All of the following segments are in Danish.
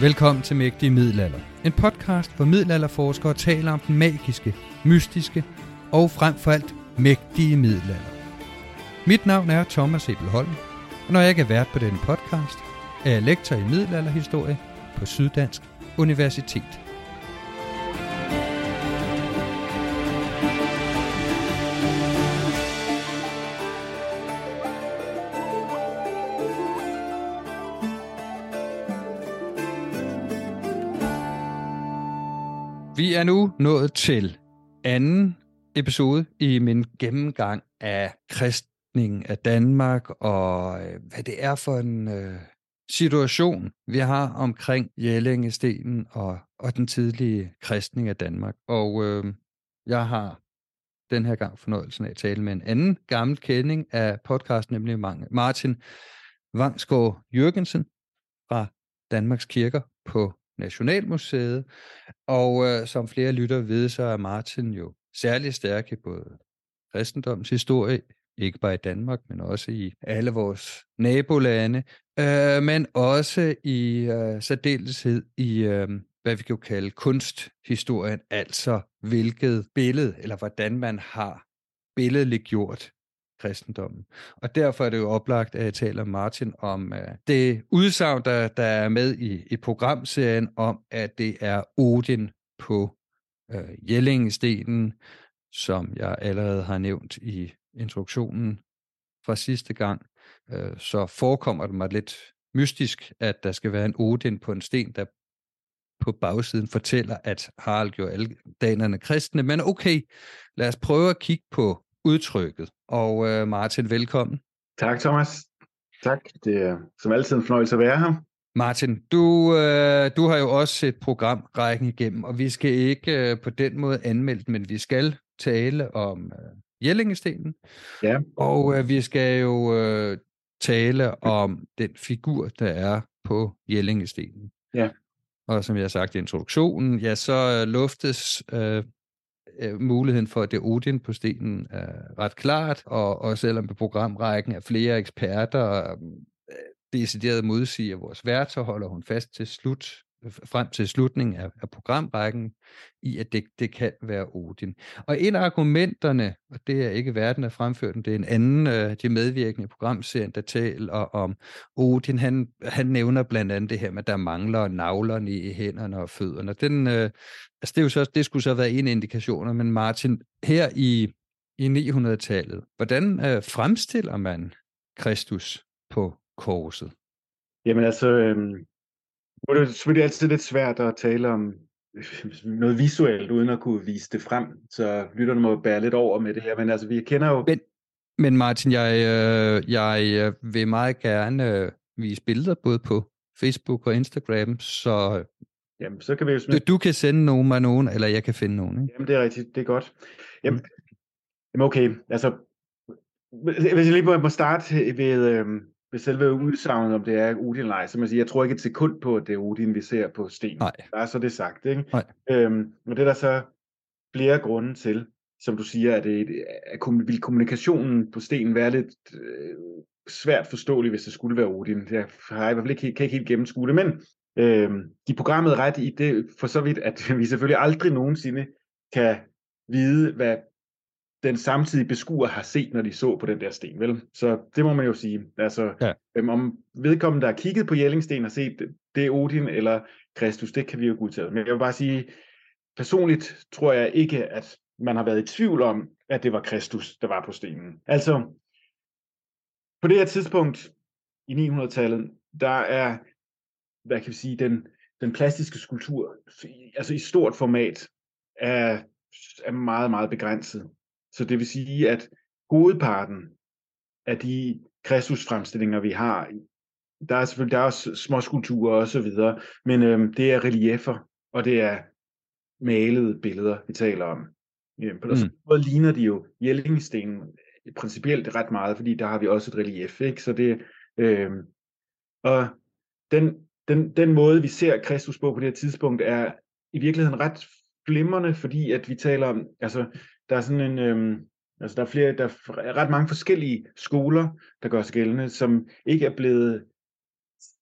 Velkommen til Mægtige Middelalder. En podcast, hvor middelalderforskere taler om den magiske, mystiske og frem for alt mægtige middelalder. Mit navn er Thomas Ebelholm, og når jeg ikke er vært på denne podcast, er jeg lektor i middelalderhistorie på Syddansk Universitet. Er nu nået til anden episode i min gennemgang af kristningen af Danmark, og øh, hvad det er for en øh, situation, vi har omkring Jellingestenen og, og den tidlige kristning af Danmark. Og øh, jeg har den her gang fornøjelsen af at tale med en anden gammel kending af podcasten, nemlig Martin Vangsgaard Jørgensen fra Danmarks Kirker på Nationalmuseet. Og øh, som flere lytter ved, så er Martin jo særlig stærk i både kristendomshistorie, ikke bare i Danmark, men også i alle vores nabolande, øh, men også i øh, særdeleshed i, øh, hvad vi kan kalde kunsthistorien, altså hvilket billede, eller hvordan man har billedligt gjort kristendommen. Og derfor er det jo oplagt, at jeg taler Martin om uh, det udsagn, der, der er med i, i programserien, om at det er Odin på øh, uh, Jellingestenen, som jeg allerede har nævnt i introduktionen fra sidste gang. Uh, så forekommer det mig lidt mystisk, at der skal være en Odin på en sten, der på bagsiden fortæller, at Harald gjorde alle danerne kristne. Men okay, lad os prøve at kigge på udtrykket. Og øh, Martin, velkommen. Tak, Thomas. Tak. Det er som altid en fornøjelse at være her. Martin, du, øh, du har jo også set programrækken igennem, og vi skal ikke øh, på den måde anmelde men vi skal tale om øh, Jellingestenen. Ja. Og øh, vi skal jo øh, tale om den figur, der er på Jellingestenen. Ja. Og som jeg har sagt i introduktionen, ja, så luftes øh, øh, muligheden for, at det er Odin på stenen er ret klart, og, og selvom programrækken er flere eksperter øh, decideret modsiger vores værter, holder hun fast til slut, frem til slutningen af, af programrækken, i at det, det kan være Odin. Og en af argumenterne, og det er ikke verden, der fremføre den, det er en anden, øh, de medvirkende i programserien, der taler om Odin. Han, han nævner blandt andet det her med, at der mangler navlerne i hænderne og fødderne. Den, øh, altså det, er jo så, det skulle så være en af indikationer, men Martin, her i, i 900-tallet, hvordan øh, fremstiller man Kristus på korset? Jamen altså, øh, nu er det selvfølgelig altid lidt svært at tale om noget visuelt, uden at kunne vise det frem, så lytterne må bære lidt over med det her, men altså vi kender jo... Men, men Martin, jeg, øh, jeg vil meget gerne øh, vise billeder både på Facebook og Instagram, så Jamen, så kan vi jo smide... du, du kan sende nogen mig nogen, eller jeg kan finde nogen. Ikke? Jamen, det er rigtigt. Det er godt. Jamen, mm. jamen okay. Altså, hvis jeg lige må, starte ved, øhm, ved selve udsagnet, om det er Odin eller ej, så man sige, jeg tror ikke et sekund på, at det er Odin, vi ser på sten. Nej. Der er så det sagt, ikke? Nej. Øhm, men det er der så flere grunde til, som du siger, at, det, at vil kommunikationen på stenen være lidt øh, svært forståelig, hvis det skulle være Odin. Jeg har i hvert fald ikke, kan ikke helt gennemskue det, men øh, de programmet ret i det, for så vidt, at vi selvfølgelig aldrig nogensinde kan vide, hvad den samtidige beskuer har set, når de så på den der sten, vel? Så det må man jo sige. Altså, Ja. øhm, om vedkommende, der har kigget på Jellingsten og set, det er Odin eller Kristus, det kan vi jo godtage. Men jeg vil bare sige, personligt tror jeg ikke, at man har været i tvivl om, at det var Kristus, der var på stenen. Altså, på det her tidspunkt i 900-tallet, der er, hvad kan vi sige, den, den plastiske skulptur, altså i stort format, er, er meget, meget begrænset. Så det vil sige, at hovedparten af de Kristusfremstillinger, vi har, der er selvfølgelig der er også små skulpturer og så videre, men øhm, det er reliefer, og det er malede billeder, vi taler om. Ja, på den Mm. måde ligner de jo Jellingstenen principielt ret meget, fordi der har vi også et relief, ikke? Så det, øhm, og den, den, den måde, vi ser Kristus på på det her tidspunkt, er i virkeligheden ret glimrende, fordi at vi taler om, altså, der er sådan en, øhm, altså der er flere, der er ret mange forskellige skoler, der gør sig gældende, som ikke er blevet,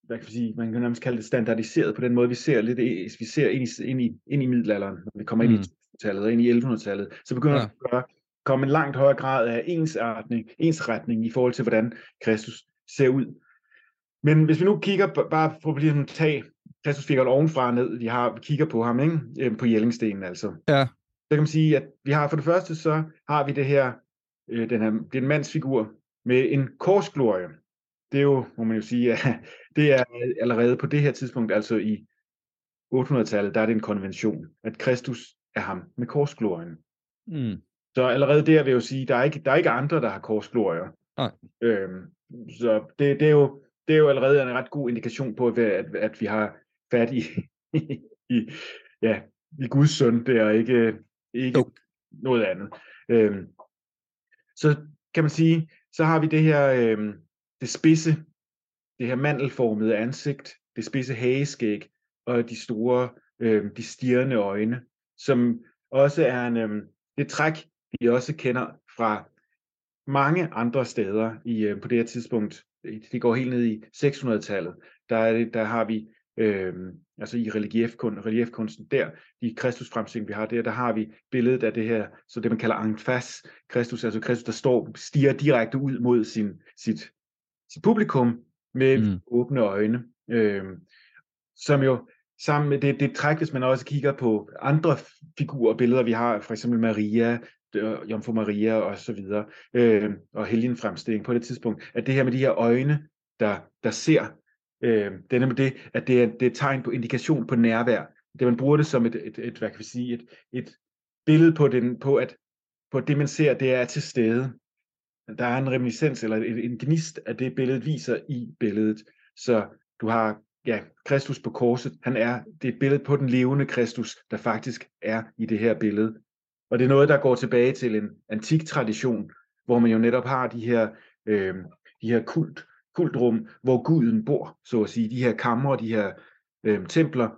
hvad kan man sige, man kan nærmest kalde det standardiseret på den måde, vi ser lidt, vi ser ind i, ind i, ind i middelalderen, når vi kommer ind Mm. i 1000-tallet og ind i 1100-tallet, så begynder Ja. der at komme en langt højere grad af ensretning, ensretning i forhold til, hvordan Kristus ser ud. Men hvis vi nu kigger bare på lige sådan tag Kristusfiguren ovenfra og ned, vi har vi kigger på ham, ikke? Øh, på Jellingstenen altså. Ja. Kan man sige, at vi har for det første, så har vi det her, øh, den her, det er en mandsfigur med en korsglorie. Det er jo, må man jo sige, at det er allerede på det her tidspunkt, altså i 800-tallet, der er det en konvention, at Kristus er ham med korsglorien. Mm. Så allerede der vil jeg jo sige, der er ikke, der er ikke andre, der har korsglorier. Nej. Øhm, så det, det, er jo, det er jo allerede en ret god indikation på, at, at, at vi har fat i, i, ja, i Guds søn, det er ikke, ikke Jo. noget andet. Øhm, så kan man sige, så har vi det her, øhm, det spidse, det her mandelformede ansigt, det spidse hageskæg og de store, øhm, de stirrende øjne, som også er en, øhm, det træk, vi også kender fra mange andre steder i, øh, på det her tidspunkt. Det går helt ned i 600-tallet. Der, er det, der har vi, øh, altså i reliefkun, reliefkunsten der, de kristusfremstilling, vi har der, der har vi billedet af det her, så det man kalder en fas Kristus, altså Kristus, der står, stiger direkte ud mod sin, sit, sit publikum med Mm. åbne øjne. Øh, som jo sammen med det, det træk, hvis man også kigger på andre figurer og billeder, vi har, for eksempel Maria, Jomfru Maria og så videre, øh, og helgenfremstilling på det tidspunkt, at det her med de her øjne, der, der ser, øh, det er nemlig det, at det er, det er et tegn på indikation på nærvær. Det man bruger det som et, et, et hvad kan vi sige, et, et billede på, den, på, at, på det, man ser, det er til stede. Der er en reminiscens, eller en, en gnist af det, billedet viser i billedet. Så du har ja, Kristus på korset, han er, det er et billede på den levende Kristus, der faktisk er i det her billede. Og det er noget, der går tilbage til en antik tradition, hvor man jo netop har de her, øh, de her kult, kultrum, hvor guden bor, så at sige, de her kamre, de her øh, templer,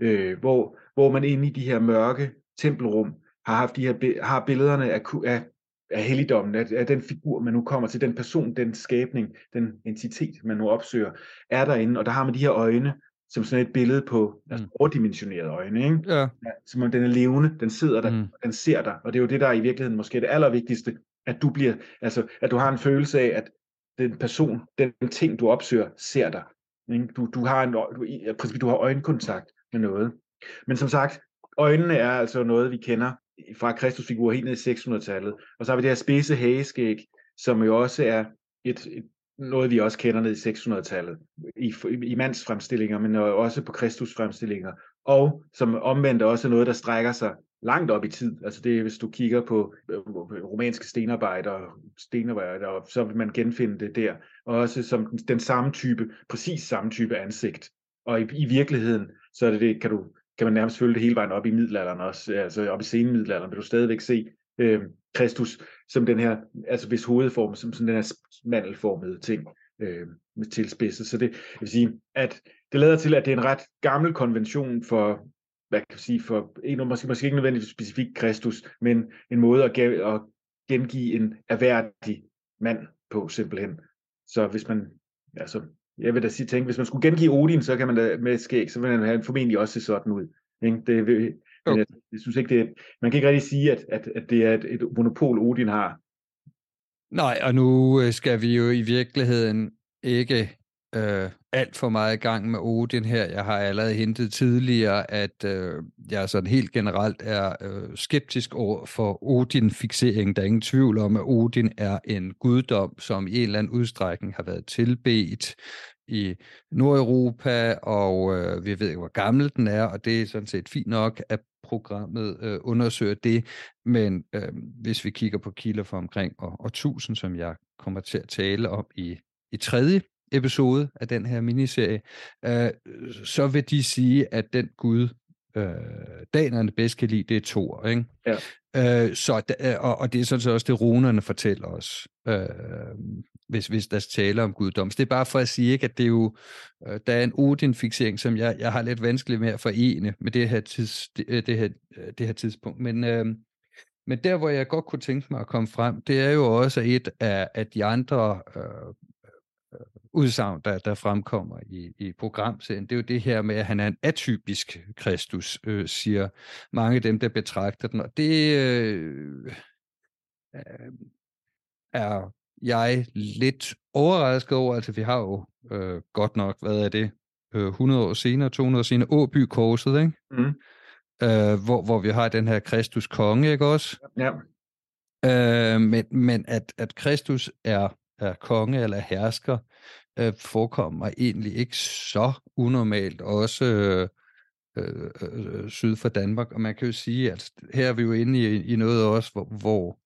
øh, hvor, hvor man inde i de her mørke tempelrum har haft de her har billederne af, af, af helligdommen, af, af den figur, man nu kommer til, den person, den skabning, den entitet, man nu opsøger, er derinde, og der har man de her øjne, som sådan et billede på altså overdimensionerede øjne, ikke? Ja. Ja, som om den er levende, den sidder der, Mm. mm. den ser dig, og det er jo det, der er i virkeligheden måske det allervigtigste, at du bliver, altså, at du har en følelse af, at den person, den ting, du opsøger, ser dig. Ikke? Du, du har en, du, øh, du har øjenkontakt med noget. Men som sagt, øjnene er altså noget, vi kender fra Kristusfigurer helt ned i 600-tallet. Og så har vi det her spidse hageskæg, som jo også er et, et noget, vi også kender ned i 600-tallet i, i mandsfremstillinger, men også på Kristusfremstillinger. Og som omvendt også noget, der strækker sig langt op i tid. Altså det hvis du kigger på øh, øh, romanske stenarbejder, stenarbejder, så vil man genfinde det der. Og også som den, den samme type, præcis samme type ansigt. Og i, i virkeligheden, så er det, det kan du kan man nærmest følge det hele vejen op i middelalderen også, altså op i senmiddelalderen, vil du stadigvæk se øh, Kristus som den her, altså hvis hovedform, som sådan den her mandelformede ting øh, med tilspidset. Så det jeg vil sige, at det lader til, at det er en ret gammel konvention for, hvad kan jeg sige, for, en, måske, måske ikke nødvendigvis specifikt Kristus, men en måde at, at gengive en erhverdig mand på, simpelthen. Så hvis man, altså, jeg vil da sige, tænke, hvis man skulle gengive Odin, så kan man da med skæg, så vil han formentlig også se sådan ud. Ikke? Det, men jeg, jeg, synes ikke, det man kan ikke rigtig sige, at, at, at det er et, et monopol, Odin har. Nej, og nu øh, skal vi jo i virkeligheden ikke øh, alt for meget i gang med Odin her. Jeg har allerede hentet tidligere, at øh, jeg sådan helt generelt er øh, skeptisk over for Odin-fixering. Der er ingen tvivl om, at Odin er en guddom, som i en eller anden udstrækning har været tilbedt i Nordeuropa, og øh, vi ved ikke, hvor gammel den er, og det er sådan set fint nok, at programmet øh, undersøger det, men øh, hvis vi kigger på kilder fra omkring år, år 1000, som jeg kommer til at tale om i, i tredje episode af den her miniserie, øh, så vil de sige, at den gud, øh, danerne bedst kan lide, det er Thor. Ikke? Ja. Øh, så, øh, og, og det er sådan set også det, runerne fortæller os, øh, hvis, hvis der taler om guddom. Så det er bare for at sige, ikke, at det er jo, øh, der er en Odin-fixering, som jeg, jeg har lidt vanskeligt med at forene med det her, tids, det, øh, det her, det her tidspunkt. Men, øh, men der, hvor jeg godt kunne tænke mig at komme frem, det er jo også et af, af de andre øh, udsagn, der, der fremkommer i, i programserien, det er jo det her med, at han er en atypisk Kristus, øh, siger mange af dem, der betragter den. Og det øh, øh, er jeg lidt overrasket over. Altså, vi har jo øh, godt nok, hvad er det, øh, 100 år senere, 200 år senere, Åby korset, ikke? Mm. Øh, hvor, hvor vi har den her Kristus konge, ikke også? Ja. Øh, men, men at, at Kristus er, er konge eller hersker, øh, forekommer egentlig ikke så unormalt, også øh, øh, øh, øh, syd for Danmark. Og man kan jo sige, at her er vi jo inde i, i noget også, hvor, hvor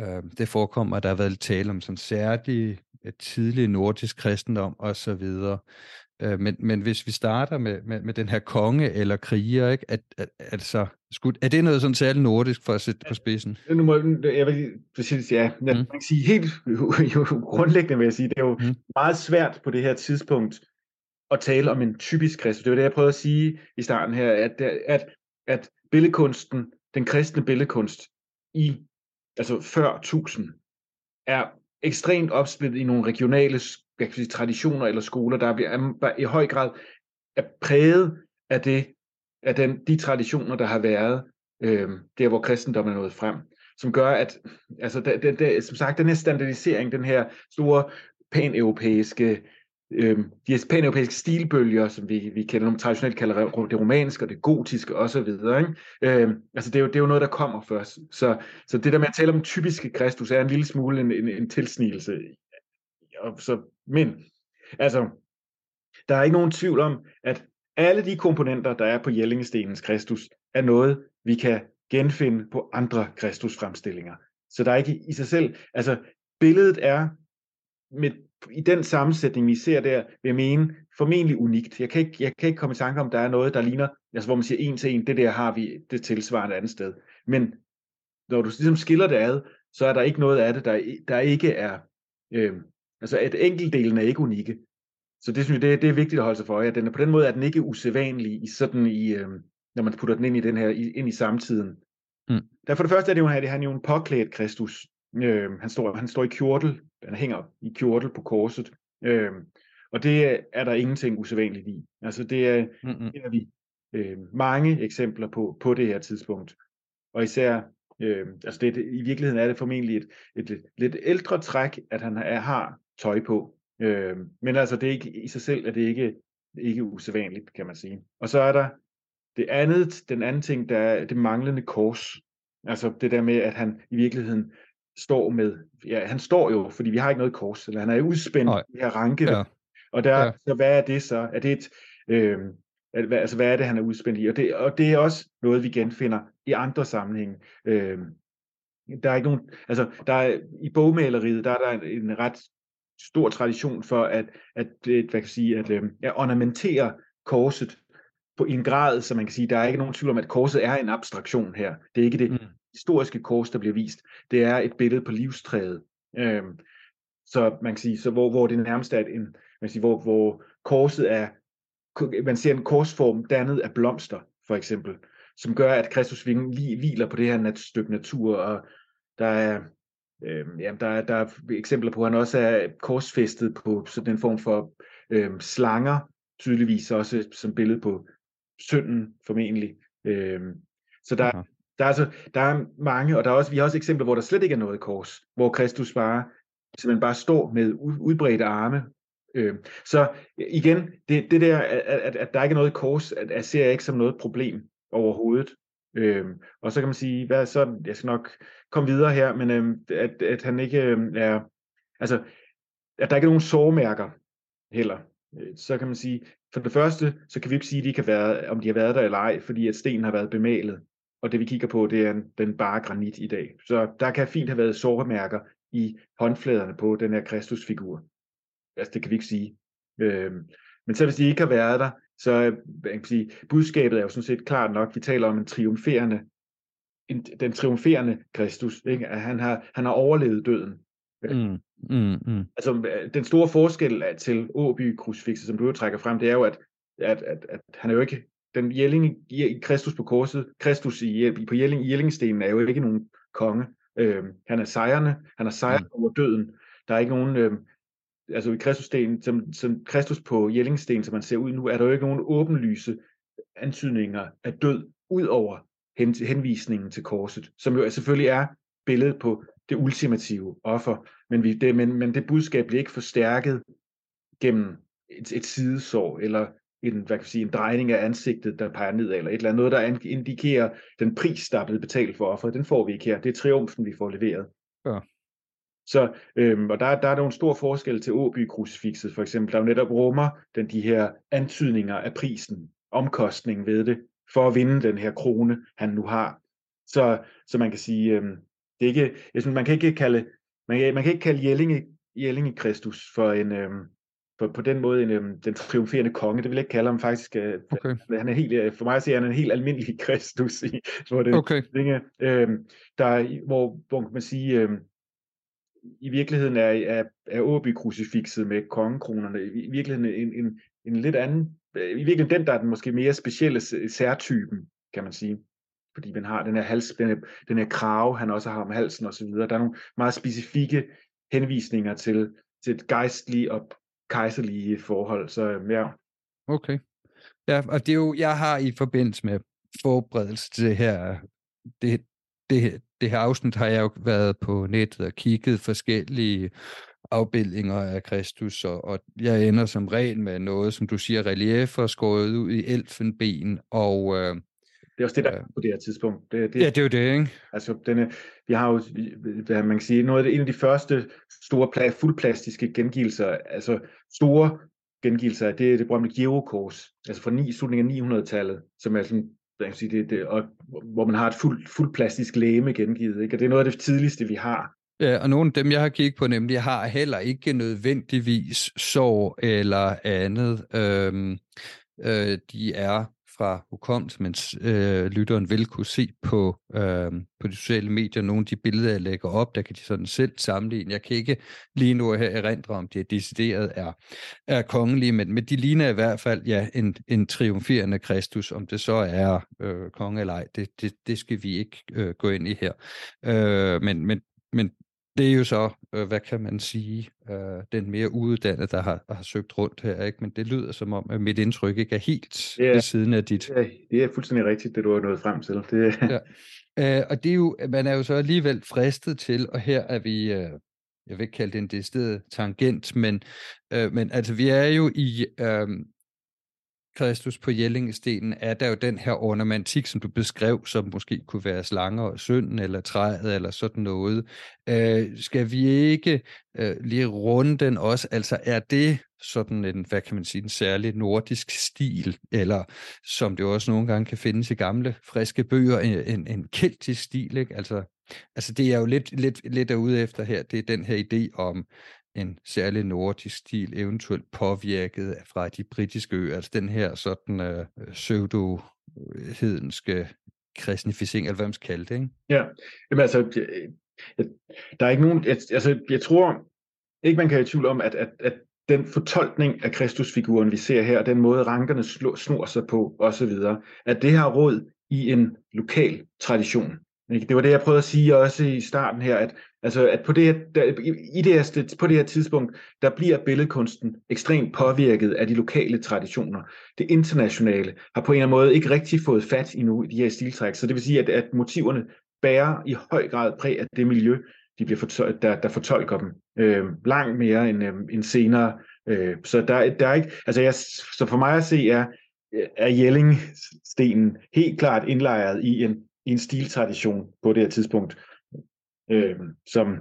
øh, det forekommer, at der har været tale om sådan særlig øh, tidlig nordisk kristendom osv. Øh, men, men hvis vi starter med, med, med den her konge eller kriger, ikke, at, at, altså, skulle, er det noget sådan særligt nordisk for at sætte på spidsen? Nu må, jeg vil præcis, ja, mm. man kan sige helt jo, grundlæggende vil jeg sige, det er jo mm. meget svært på det her tidspunkt at tale om en typisk kristus. Det var det, jeg prøvede at sige i starten her, at, at, at billedkunsten, den kristne billedkunst i, altså før 1000, er ekstremt opsplittet i nogle regionale jeg kan sige, traditioner eller skoler, der, er, der i høj grad er præget af, det, af den, de traditioner, der har været øh, der, hvor kristendommen er nået frem, som gør, at altså, det, det, det, som sagt, den her standardisering, den her store pan-europæiske øh, de pan-europæiske stilbølger, som vi, vi kender, dem, traditionelt kalder det romanske og det gotiske osv. Ikke? Øh, altså det er, jo, det er jo noget, der kommer først. Så, så det der med at tale om typiske Kristus er en lille smule en, en, en tilsnigelse og så, men altså, der er ikke nogen tvivl om, at alle de komponenter, der er på Jellingestenens Kristus, er noget, vi kan genfinde på andre Kristusfremstillinger. Så der er ikke i sig selv, altså billedet er med, i den sammensætning, vi ser der, vil jeg mene, formentlig unikt. Jeg kan, ikke, jeg kan ikke komme i tanke om, der er noget, der ligner, altså hvor man siger en til en, det der har vi det tilsvarende andet sted. Men når du ligesom skiller det ad, så er der ikke noget af det, der, der ikke er øh, Altså at enkeltdelen er ikke unikke. Så det synes jeg, det, det er vigtigt at holde sig for øje, at den på den måde er den ikke usædvanlig i sådan i, øh, når man putter den ind i den her, i, ind i samtiden. Mm. Der for det første er det jo, at han er jo en påklædt Kristus. Øh, han, står, han står i kjortel, han hænger i kjortel på korset. Øh, og det er der ingenting usædvanligt i. Altså det er, mm-hmm. det er vi øh, mange eksempler på, på det her tidspunkt. Og især, øh, altså det, i virkeligheden er det formentlig et, et, et lidt ældre træk, at han er, har tøj på. Øh, men altså, det er ikke, i sig selv er det ikke, ikke usædvanligt, kan man sige. Og så er der det andet, den anden ting, der er det manglende kors. Altså det der med, at han i virkeligheden står med, ja, han står jo, fordi vi har ikke noget kors, eller han er udspændt i her ranke. Ja. Og der, ja. så hvad er det så? Er det et, øh, altså hvad er det, han er udspændt i? Og det, og det er også noget, vi genfinder i andre sammenhænge. Øh, der er ikke nogen, altså der er, i bogmaleriet, der er der en ret stor tradition for at, at, at hvad kan jeg sige, at, øh, at ornamentere korset på en grad, så man kan sige, der er ikke nogen tvivl om, at korset er en abstraktion her. Det er ikke det mm. historiske kors, der bliver vist. Det er et billede på livstræet. Øhm, så man kan sige, så hvor, hvor det nærmest er en, man kan sige, hvor, hvor korset er, man ser en korsform dannet af blomster, for eksempel, som gør, at Kristus hviler på det her nat, stykke natur, og der er, øh, ja, der, er, der er eksempler på, at han også er korsfæstet på sådan en form for øh, slanger, tydeligvis også som billede på synden formentlig. Øh, så der, okay. der, er altså, der er mange, og der er også, vi har også eksempler, hvor der slet ikke er noget kors, hvor Kristus bare simpelthen bare står med udbredte arme. Øh, så igen, det, det der, at, at, at der ikke er noget kors, at, at ser jeg ikke som noget problem overhovedet. Øhm, og så kan man sige, hvad så, jeg skal nok komme videre her, men øhm, at, at han ikke øhm, er, altså, at der ikke er nogen sårmærker heller. Øh, så kan man sige, for det første, så kan vi ikke sige, at de kan være, om de har været der eller ej, fordi at stenen har været bemalet. Og det vi kigger på, det er en, den bare granit i dag. Så der kan fint have været sårmærker i håndfladerne på den her Kristusfigur. Altså det kan vi ikke sige. Øhm, men så hvis de ikke har været der, så jeg kan sige, budskabet er jo sådan set klart nok. Vi taler om en triumferende, en, den triumferende Kristus. Ikke? At han har, han har overlevet døden. Mm, mm, mm. Altså den store forskel til Åby krucifixet, som du jo trækker frem, det er jo, at, at, at, at han er jo ikke den Jelling i Kristus på korset, Kristus i, på Jelling, Jellingstenen er jo ikke nogen konge. Øh, han er sejrende, han er sejret mm. over døden. Der er ikke nogen, øh, altså i Kristussten, som, som Kristus på Jellingsten, som man ser ud nu, er der jo ikke nogen åbenlyse antydninger af død, ud over hen, henvisningen til korset, som jo selvfølgelig er billedet på det ultimative offer, men, vi, det, men, men det budskab bliver ikke forstærket gennem et, et sidesår, eller en, hvad kan jeg sige, en drejning af ansigtet, der peger nedad, eller et eller andet, noget, der indikerer den pris, der er blevet betalt for offeret. Den får vi ikke her. Det er triumfen, vi får leveret. Ja. Så, øhm, og der, der er der en stor forskel til Åby krucifixet for eksempel, der jo netop rummer den, de her antydninger af prisen, omkostningen ved det, for at vinde den her krone, han nu har. Så, så man kan sige, øhm, det er ikke, jeg synes, man kan ikke kalde, man kan, man kan ikke kalde Jellinge, Jellinge Kristus for en, øhm, på, på den måde en, øhm, den triumferende konge. Det vil jeg ikke kalde ham faktisk. Øh, okay. Han er helt, øh, for mig at se, han er en helt almindelig Kristus. I, hvor det, okay. Dinge, øh, der, hvor, hvor man sige, øh, i virkeligheden er, er, er Åby krucifixet med kongekronerne i virkeligheden en, en, en lidt anden, øh, i virkeligheden den, der er den måske mere specielle særtypen, kan man sige. Fordi man har den her, hals, den her, den her krave, han også har om halsen osv. Der er nogle meget specifikke henvisninger til, til et gejstlige og kejserlige forhold. Så øhm, ja. Okay. Ja, og det er jo, jeg har i forbindelse med forberedelse til det her, øh, det, det, det her afsnit har jeg jo været på nettet og kigget forskellige afbildninger af Kristus, og, og jeg ender som regel med noget, som du siger, reliefer skåret ud i elfenben, og øh, det er også det, der er på det her tidspunkt. Det, det, ja, det er jo det, ikke? Altså, denne, vi har jo, hvad man kan sige, noget af det, en af de første store pla, fuldplastiske gengivelser, altså store gengivelser, det er det berømte Girokors, altså fra ni, slutningen af 900-tallet, som er sådan, hvad kan sige, det, det, og, hvor man har et fuld, plastisk læme gengivet, ikke? Og det er noget af det tidligste, vi har. Ja, og nogle af dem, jeg har kigget på, nemlig har heller ikke nødvendigvis sår eller andet. Øhm, øh, de er fra hukommelse, men øh, lytteren vil kunne se på, øh, på de sociale medier nogle af de billeder, jeg lægger op, der kan de sådan selv sammenligne. Jeg kan ikke lige nu her erindre, om det decideret er, er kongelige, men, men de ligner i hvert fald ja, en, en triumferende Kristus, om det så er øh, konge eller ej, det, det, det skal vi ikke øh, gå ind i her. Øh, men, men, men det er jo så, øh, hvad kan man sige, øh, den mere uddannede, der har, har søgt rundt her, ikke? men det lyder som om, at mit indtryk ikke er helt ja, ved siden af dit. Ja, det er fuldstændig rigtigt, det du har nået frem til. Det... Ja. Øh, og det er jo, man er jo så alligevel fristet til, og her er vi, øh, jeg vil ikke kalde det en decideret tangent, men, øh, men altså vi er jo i, øh, Kristus på Jellingestenen, er der jo den her ornamentik, som du beskrev, som måske kunne være slanger og synden, eller træet, eller sådan noget. Øh, skal vi ikke øh, lige runde den også? Altså, er det sådan en, hvad kan man sige, en særlig nordisk stil, eller som det også nogle gange kan findes i gamle, friske bøger, en, en keltisk stil, ikke? Altså, altså det er jo lidt, lidt, lidt derude efter her, det er den her idé om en særlig nordisk stil, eventuelt påvirket fra de britiske øer, altså den her sådan øh, pseudo-hedenske kristnificering, eller hvad man skal kalde det, ikke? Ja, Jamen, altså, øh, der er ikke nogen, altså, jeg tror ikke, man kan i tvivl om, at, at, at den fortolkning af Kristusfiguren, vi ser her, den måde rankerne snor sig på, osv., at det har råd i en lokal tradition. Det var det, jeg prøvede at sige også i starten her, at, altså, at på, det her, der, i det her, på det her tidspunkt, der bliver billedkunsten ekstremt påvirket af de lokale traditioner. Det internationale har på en eller anden måde ikke rigtig fået fat i nu i de her stiltræk, så det vil sige, at, at motiverne bærer i høj grad præg af det miljø, de bliver fortol- der, der fortolker dem øh, langt mere end, øh, end senere. Øh, så der, der er ikke, altså jeg, så for mig at se er, er Jellingstenen helt klart indlejret i en i en stiltradition på det her tidspunkt, øh, som,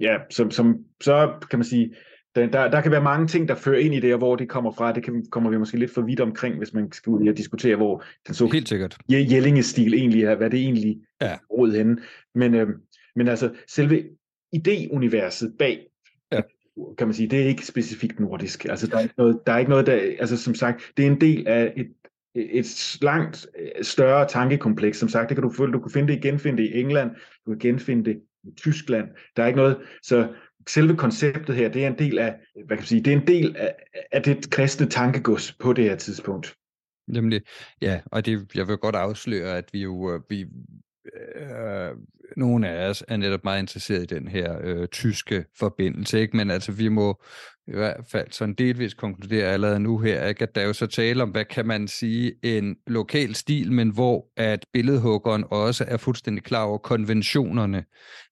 ja, som, som så kan man sige, der, der, der kan være mange ting, der fører ind i det, og hvor det kommer fra. Det kan, kommer vi måske lidt for vidt omkring, hvis man skal ud og diskutere, hvor den så Helt sikkert. Jellingestil egentlig er, hvad det egentlig ja. råd henne. Men, øh, men altså, selve idéuniverset bag ja. kan man sige, det er ikke specifikt nordisk. Altså, der er ikke noget, der er ikke noget der, altså som sagt, det er en del af et et langt øh, større tankekompleks. Som sagt, det kan du, du kan finde det, genfinde det i England, du kan genfinde det i Tyskland. Der er ikke noget, så selve konceptet her, det er en del af, hvad kan man sige, det er en del af, af det kristne tankegods på det her tidspunkt. Nemlig, ja, og det, jeg vil godt afsløre, at vi jo, øh, vi, øh, nogle af os er netop meget interesseret i den her øh, tyske forbindelse, ikke? men altså vi må i hvert fald sådan delvis konkludere allerede nu her, ikke? at der er jo så tale om, hvad kan man sige, en lokal stil, men hvor at billedhuggeren også er fuldstændig klar over konventionerne,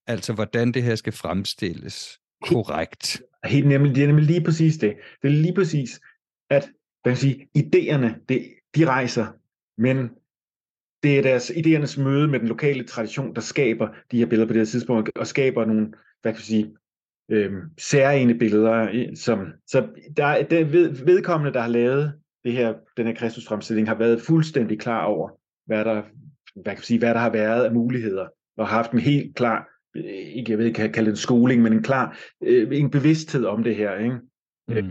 altså hvordan det her skal fremstilles korrekt. Helt nemlig, det er nemlig lige præcis det. Det er lige præcis, at kan sige, idéerne, det, de rejser, men det er deres idéernes møde med den lokale tradition, der skaber de her billeder på det her tidspunkt, og skaber nogle, hvad kan man sige, øh, særlige billeder. Som, så der er det ved, vedkommende, der har lavet det her, den her Kristusfremstilling, har været fuldstændig klar over, hvad der, hvad kan man sige, hvad der har været af muligheder, og har haft en helt klar, øh, ikke, jeg ved ikke, kan kalde det en skoling, men en klar, øh, en bevidsthed om det her. Ikke? Mm. Øh,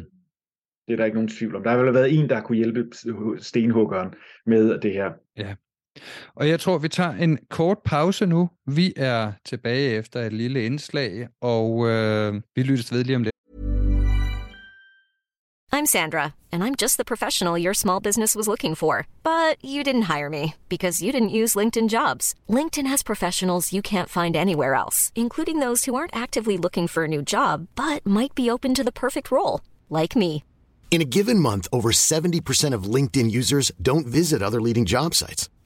det er der ikke nogen tvivl om. Der har vel været en, der kunne hjælpe stenhuggeren med det her. Ja. Og jeg tror, vi tager en kort pause nu. Vi er tilbage efter et lille indslag, og øh, vi lyttes ved lige om det. I'm Sandra, and I'm just the professional your small business was looking for. But you didn't hire me because you didn't use LinkedIn jobs. LinkedIn has professionals you can't find anywhere else, including those who aren't actively looking for a new job, but might be open to the perfect role, like me. In a given month, over 70% of LinkedIn users don't visit other leading job sites.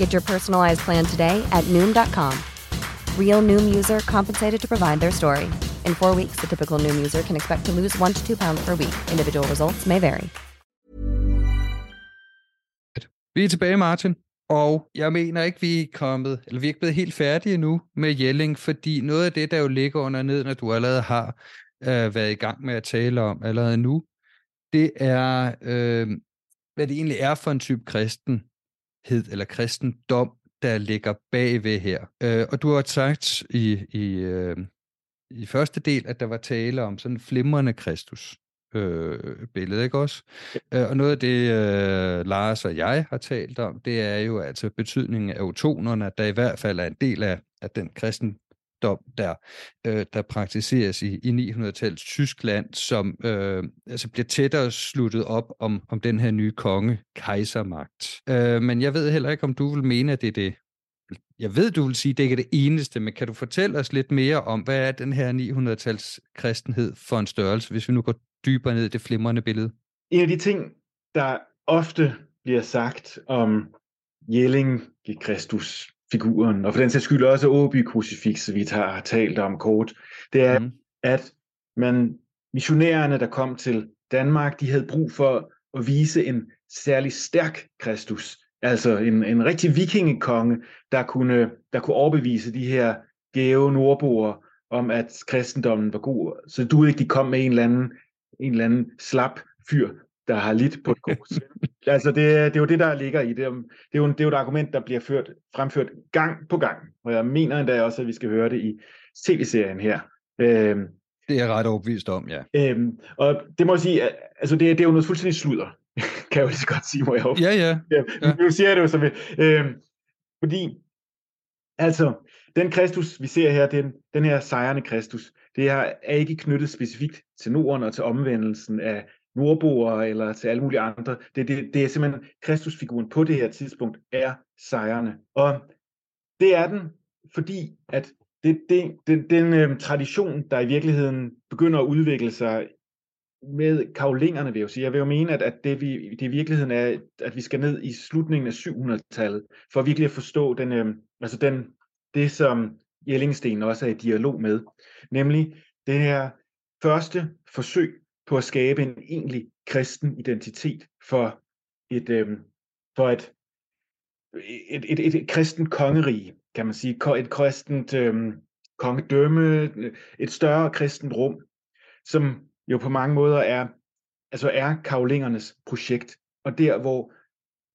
Get your personalized plan today at Noom.com. Real Noom user compensated to provide their story. In four weeks, the typical Noom user can expect to lose one to two pounds per week. Individual results may vary. Vi er tilbage, Martin. Og jeg mener ikke, vi er kommet, eller vi er ikke blevet helt færdige nu med Jelling, fordi noget af det, der jo ligger under ned, når du allerede har øh, været i gang med at tale om allerede nu, det er, øh, hvad det egentlig er for en type kristen, eller kristendom, der ligger bagved her. Øh, og du har sagt i, i, øh, i første del, at der var tale om sådan en flimrende Kristus øh, billede, ikke også? Øh, og noget af det, øh, Lars og jeg har talt om, det er jo altså betydningen af autonerne, at der i hvert fald er en del af, af den kristen kristendom, der, øh, der praktiseres i, i 900-tallets Tyskland, som øh, altså bliver tættere sluttet op om, om den her nye konge, kejsermagt. Øh, men jeg ved heller ikke, om du vil mene, at det er det. Jeg ved, du vil sige, at det ikke er det eneste, men kan du fortælle os lidt mere om, hvad er den her 900-tals kristenhed for en størrelse, hvis vi nu går dybere ned i det flimrende billede? En af de ting, der ofte bliver sagt om Jelling i Kristus figuren, og for den sags skyld også Åby krucifix, vi har talt om kort, det er, mm. at man, missionærerne, der kom til Danmark, de havde brug for at vise en særlig stærk Kristus, altså en, en rigtig vikingekonge, der kunne, der kunne overbevise de her gæve nordboere om, at kristendommen var god. Så du ikke de kom med en eller anden, en eller anden slap fyr, der har lidt på et kors. altså det, det er jo det, der ligger i det. Det er, jo, det er jo et argument, der bliver ført, fremført gang på gang. Og jeg mener endda også, at vi skal høre det i tv-serien her. Øhm, det er jeg ret overbevist om, ja. Øhm, og det må jeg sige, altså det, det er jo noget fuldstændig sludder, kan jeg jo lige så godt sige, må jeg håbe. Ja, ja. ja. ja. Nu siger jeg det jo som øhm, fordi, altså, den Kristus, vi ser her, den, den her sejrende Kristus, det er, er ikke knyttet specifikt til Norden og til omvendelsen af nordboere eller til alle mulige andre. Det, det, det er simpelthen, Kristusfiguren på det her tidspunkt er sejrende. Og det er den, fordi at det, det, den, den øh, tradition, der i virkeligheden begynder at udvikle sig med kavlingerne, vil jeg sige. Jeg vil jo mene, at, at det, vi, det i virkeligheden er, at vi skal ned i slutningen af 700-tallet, for virkelig at forstå den, øh, altså den, det, som Jellingsten også er i dialog med, nemlig det her første forsøg på at skabe en egentlig kristen identitet for et, øh, for et, et, et, et, et kristen kongerige, kan man sige, et kristent øh, kongedømme, et større kristent rum, som jo på mange måder er, altså er kavlingernes projekt, og der hvor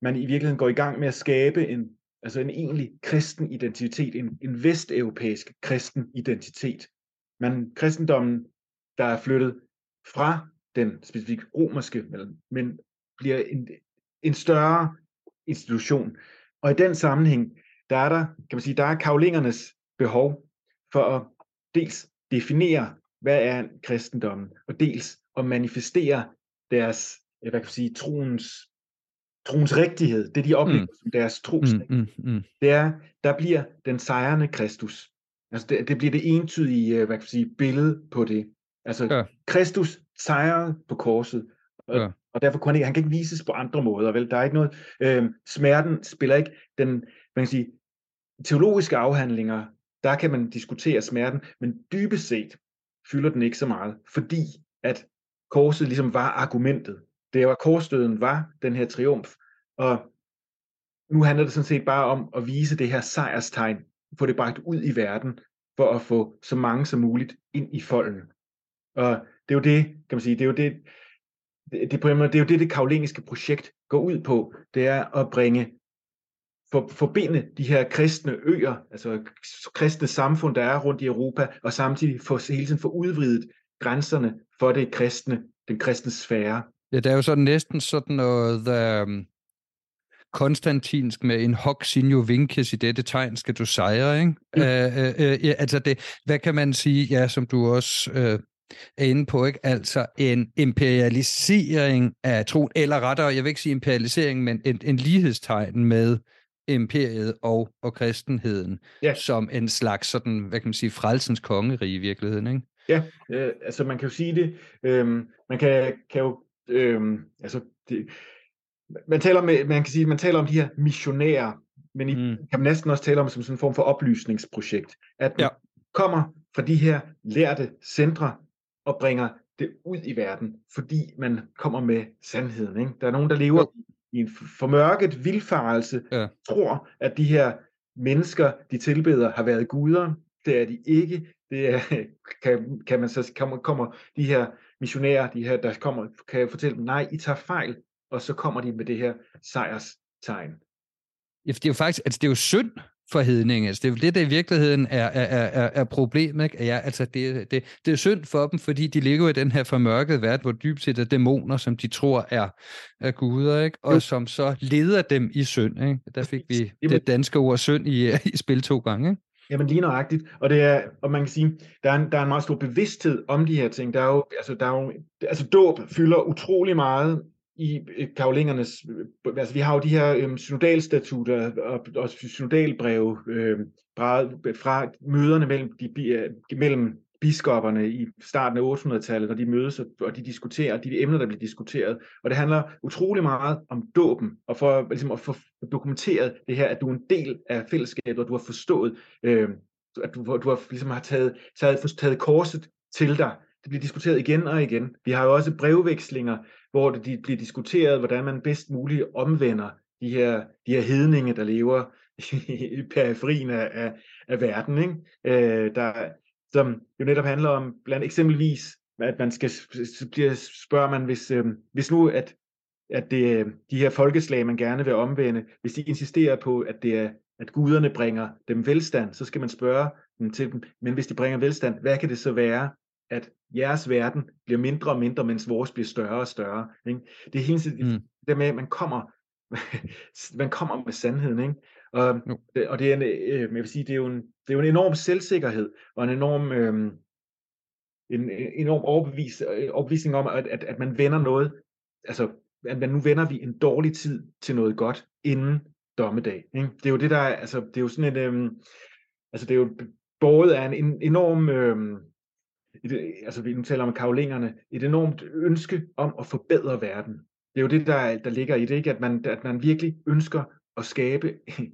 man i virkeligheden går i gang med at skabe en, altså en egentlig kristen identitet, en, en vesteuropæisk kristen identitet. Man, kristendommen, der er flyttet fra den specifikt romerske, men bliver en, en større institution. Og i den sammenhæng, der er der, kan man sige, der er kavlingernes behov for at dels definere, hvad er kristendommen, og dels at manifestere deres, hvad kan man sige, troens, troens rigtighed, det de oplever mm. som deres tros. Mm, mm, mm. Det er, der bliver den sejrende Kristus. Altså det, det bliver det entydige, hvad kan man sige, billede på det. Altså, ja. Kristus sejrede på korset, og, ja. og derfor kunne han ikke, han kan ikke vises på andre måder, vel? Der er ikke noget, øh, smerten spiller ikke den, man kan sige, teologiske afhandlinger, der kan man diskutere smerten, men dybest set fylder den ikke så meget, fordi at korset ligesom var argumentet. Det var korsdøden var den her triumf, og nu handler det sådan set bare om at vise det her sejrstegn, få det bragt ud i verden, for at få så mange som muligt ind i folden. Og det er jo det, kan man sige, det er jo det, det, det, måde, det er jo det, det karolingiske projekt går ud på. Det er at bringe, for, forbinde de her kristne øer, altså kristne samfund, der er rundt i Europa, og samtidig få, hele tiden få udvidet grænserne for det kristne, den kristne sfære. Ja, det er jo så næsten sådan noget um, konstantinsk med en hoc signo vinces i dette tegn skal du sejre, ikke? Mm. Uh, uh, uh, ja, altså det, hvad kan man sige, ja, som du også uh, er inde på, ikke? Altså en imperialisering af troen, eller rettere, jeg vil ikke sige imperialisering, men en, en lighedstegn med imperiet og, og kristenheden, ja. som en slags sådan, hvad kan man sige, frelsens kongerige i virkeligheden, ikke? Ja, øh, altså man kan jo sige det, øh, man kan, kan jo, øh, altså det, man taler med, man kan sige, man taler om de her missionærer, men i, mm. kan man næsten også tale om som sådan en form for oplysningsprojekt, at man ja. kommer fra de her lærte centre, og bringer det ud i verden, fordi man kommer med sandheden. Ikke? Der er nogen, der lever jo. i en formørket vildfarelse, ja. tror, at de her mennesker, de tilbeder, har været guder. Det er de ikke. Det er, kan, kan man så kommer, kommer de her missionærer, de her, der kommer, kan jeg fortælle dem, nej, I tager fejl, og så kommer de med det her sejrstegn. Ja, det er jo faktisk, altså det er jo synd for hedningen. Altså, det er jo det, der i virkeligheden er, er, er, er problemet. Ikke? Ja, altså, det, det, det er synd for dem, fordi de ligger i den her formørkede verden, hvor dybt set er dæmoner, som de tror er, er guder, ikke? og jo. som så leder dem i synd. Ikke? Der fik vi det danske ord synd i, i spil to gange. Ikke? Jamen lige nøjagtigt, og det er, og man kan sige, der er, en, der er en meget stor bevidsthed om de her ting. Der er jo, altså, der er jo, altså dåb fylder utrolig meget i øh, karolingernes, øh, altså vi har jo de her øhm, synodalstatutter og, og synodalbreve øh, fra, fra møderne mellem, de, øh, mellem biskopperne i starten af 800-tallet, når de mødes og de diskuterer de emner, der bliver diskuteret. Og det handler utrolig meget om dåben, og for ligesom at få dokumenteret det her, at du er en del af fællesskabet, og du har forstået, øh, at du, du har, ligesom har taget, taget, taget korset til dig. Det bliver diskuteret igen og igen. Vi har jo også brevvekslinger, hvor det bliver diskuteret, hvordan man bedst muligt omvender de her, de her hedninge, der lever i periferien af, af, af verden. Ikke? Øh, der, som jo netop handler om blandt eksempelvis, at man skal bliver spørger man, hvis, øh, hvis nu at, at det, øh, de her folkeslag, man gerne vil omvende, hvis de insisterer på, at det er at guderne bringer dem velstand, så skal man spørge dem til dem, men hvis de bringer velstand, hvad kan det så være, at jeres verden bliver mindre og mindre, mens vores bliver større og større. Ikke? Det er hele tiden mm. det med, at man kommer, man kommer med sandheden. Ikke? Og, no. og det er en, øh, jeg vil sige, det er jo en, det er jo en enorm selvsikkerhed, og en enorm, øh, en, en enorm overbevis, øh, overbevisning om, at, at, at man vender noget, altså, at man nu vender vi en dårlig tid til noget godt, inden dommedag. Ikke? Det er jo det, der er, altså, det er jo sådan et, øh, altså, det er jo både er en, en enorm, øh, et, altså vi nu taler om karolingerne, et enormt ønske om at forbedre verden. Det er jo det, der, der ligger i det, ikke? At, man, at man virkelig ønsker at skabe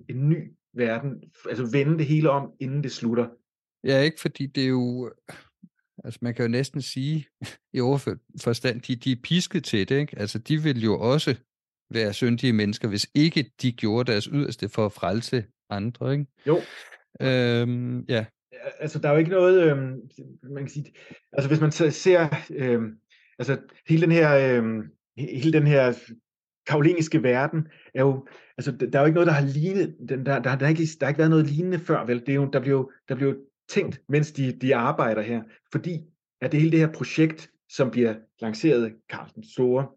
en ny verden, altså vende det hele om, inden det slutter. Ja, ikke fordi det er jo, altså man kan jo næsten sige i overført forstand, de, de er pisket til det, ikke? Altså de vil jo også være syndige mennesker, hvis ikke de gjorde deres yderste for at frelse andre, ikke? Jo. Øhm, ja. Altså der er jo ikke noget, øh, man kan sige, altså hvis man ser, øh, altså hele den her, øh, hele den her karolingiske verden er jo, altså der er jo ikke noget, der har lignet, der, der, der, der, har, ikke, der har ikke været noget lignende før, vel? Det er jo, der bliver jo, der bliver jo tænkt, mens de, de arbejder her, fordi at det hele det her projekt, som bliver lanceret af Karl den Store,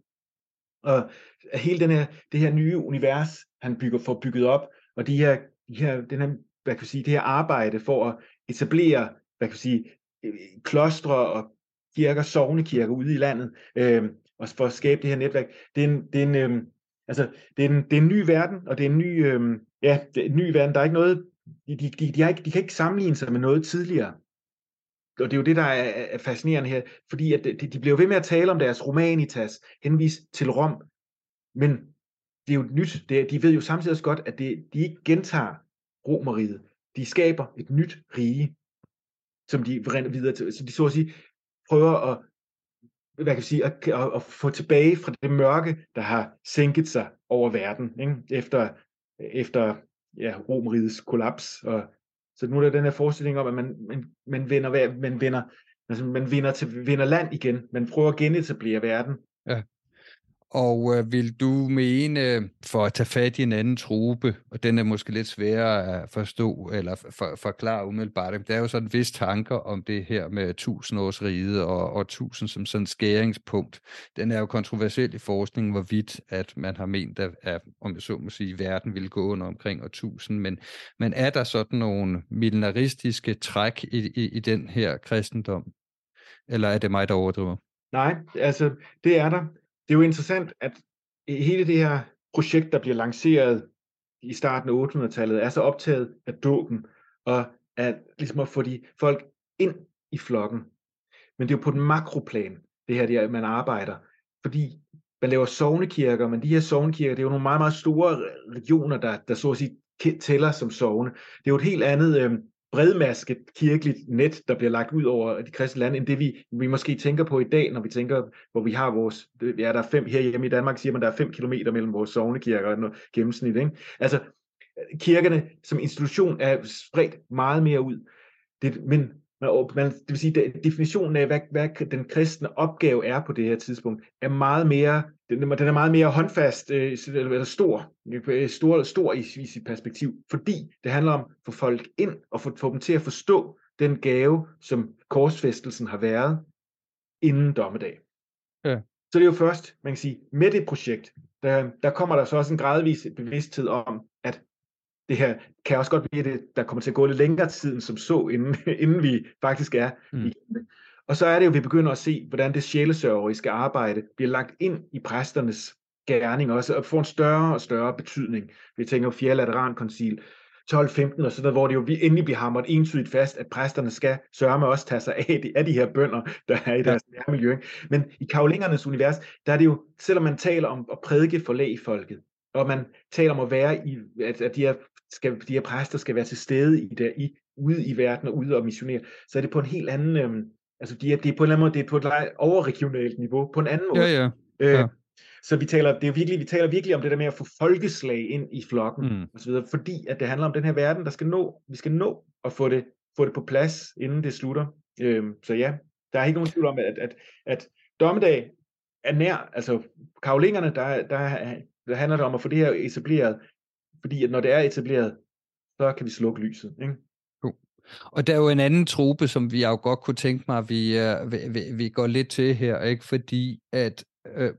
og hele den her, det her nye univers, han bygger, får bygget op, og de her, de her, den her, hvad kan jeg sige, det her arbejde for at etablere, hvad kan man sige, øh, klostre og kirker, sovnekirker ude i landet, øh, og for at skabe det her netværk. Det er en, det er en, øh, altså, det er en, det er en ny verden, og det er en ny, øh, ja, det er en ny verden. Der er ikke noget, de, de, de, de, har ikke, de kan ikke sammenligne sig med noget tidligere. Og det er jo det, der er, er fascinerende her, fordi at øh, de, de bliver ved med at tale om deres romanitas, henvis til Rom, men det er jo nyt. Det, de ved jo samtidig også godt, at det, de ikke gentager romeriet. De skaber et nyt rige, som de videre til. Så de så at sige prøver at hvad kan jeg sige, at, at, at få tilbage fra det mørke, der har sænket sig over verden, ikke? efter, efter ja, Romerigets kollaps. Og, så nu er der den her forestilling om, at man, man, man, vinder, man, vinder, altså man vinder, til, vinder land igen. Man prøver at genetablere verden. Ja. Og øh, vil du mene, for at tage fat i en anden trupe, og den er måske lidt sværere at forstå eller for, forklare umiddelbart, der er jo sådan vist vis tanker om det her med tusindårsriget og, og tusind som sådan skæringspunkt. Den er jo kontroversiel i forskningen, hvorvidt at man har ment, at, at om jeg så må sige, verden ville gå under omkring år 1000, men, men er der sådan nogle millenaristiske træk i, i, i den her kristendom? Eller er det mig, der overdriver? Nej, altså det er der det er jo interessant, at hele det her projekt, der bliver lanceret i starten af 800-tallet, er så optaget af dåben, og at, ligesom at få de folk ind i flokken. Men det er jo på den makroplan, det her, det man arbejder. Fordi man laver sovnekirker, men de her sovnekirker, det er jo nogle meget, meget store regioner, der, der så at sige tæller som sovne. Det er jo et helt andet øh, bredmasket kirkeligt net, der bliver lagt ud over de kristne lande, end det vi, vi måske tænker på i dag, når vi tænker, hvor vi har vores, ja, der er fem, her hjemme i Danmark siger man, der er fem kilometer mellem vores sovnekirker og gennemsnit, ikke? Altså, kirkerne som institution er spredt meget mere ud. Det, men man, man, det vil sige, at definitionen af, hvad, hvad den kristne opgave er på det her tidspunkt, er meget mere, den, den er meget mere håndfast, øh, eller stor, øh, stor, stor i, i sit perspektiv, fordi det handler om at få folk ind og få, få dem til at forstå den gave, som korsfæstelsen har været inden dommedag. Ja. Så det er jo først, man kan sige, med det projekt, der, der kommer der så også en gradvis bevidsthed om, at det her kan også godt blive, det, der kommer til at gå lidt længere tid end som så, inden, inden vi faktisk er mm. i det. Og så er det jo, vi begynder at se, hvordan det sjælesørgeriske arbejde bliver lagt ind i præsternes gerning også, og får en større og større betydning. Vi tænker på 4. Laterankoncil, 12-15 og sådan noget, hvor det jo endelig bliver hamret entydigt fast, at præsterne skal sørge med også tage sig af de, af de her bønder, der er i deres nærmiljø. Men i karolingernes univers, der er det jo, selvom man taler om at prædike for lægfolket, og man taler om at være i, at, at de, her, skal, de her præster skal være til stede i, der, i, ude i verden og ude og missionere, så er det på en helt anden, øhm, altså de er, det er på en eller anden måde, det er på et overregionalt niveau, på en anden måde. Ja, ja. Øh, ja. Så vi taler, det er virkelig, vi taler virkelig om det der med at få folkeslag ind i flokken, mm. og så videre, fordi at det handler om den her verden, der skal nå, vi skal nå at få det, få det på plads, inden det slutter. Øhm, så ja, der er ikke nogen tvivl om, at, at, at dommedag er nær, altså karolingerne, der, der, der handler det om at få det her etableret, fordi at når det er etableret, så kan vi slukke lyset. Ikke? Og der er jo en anden trope, som vi jo godt kunne tænke mig, at vi, uh, vi, vi, vi går lidt til her, ikke? fordi at øh,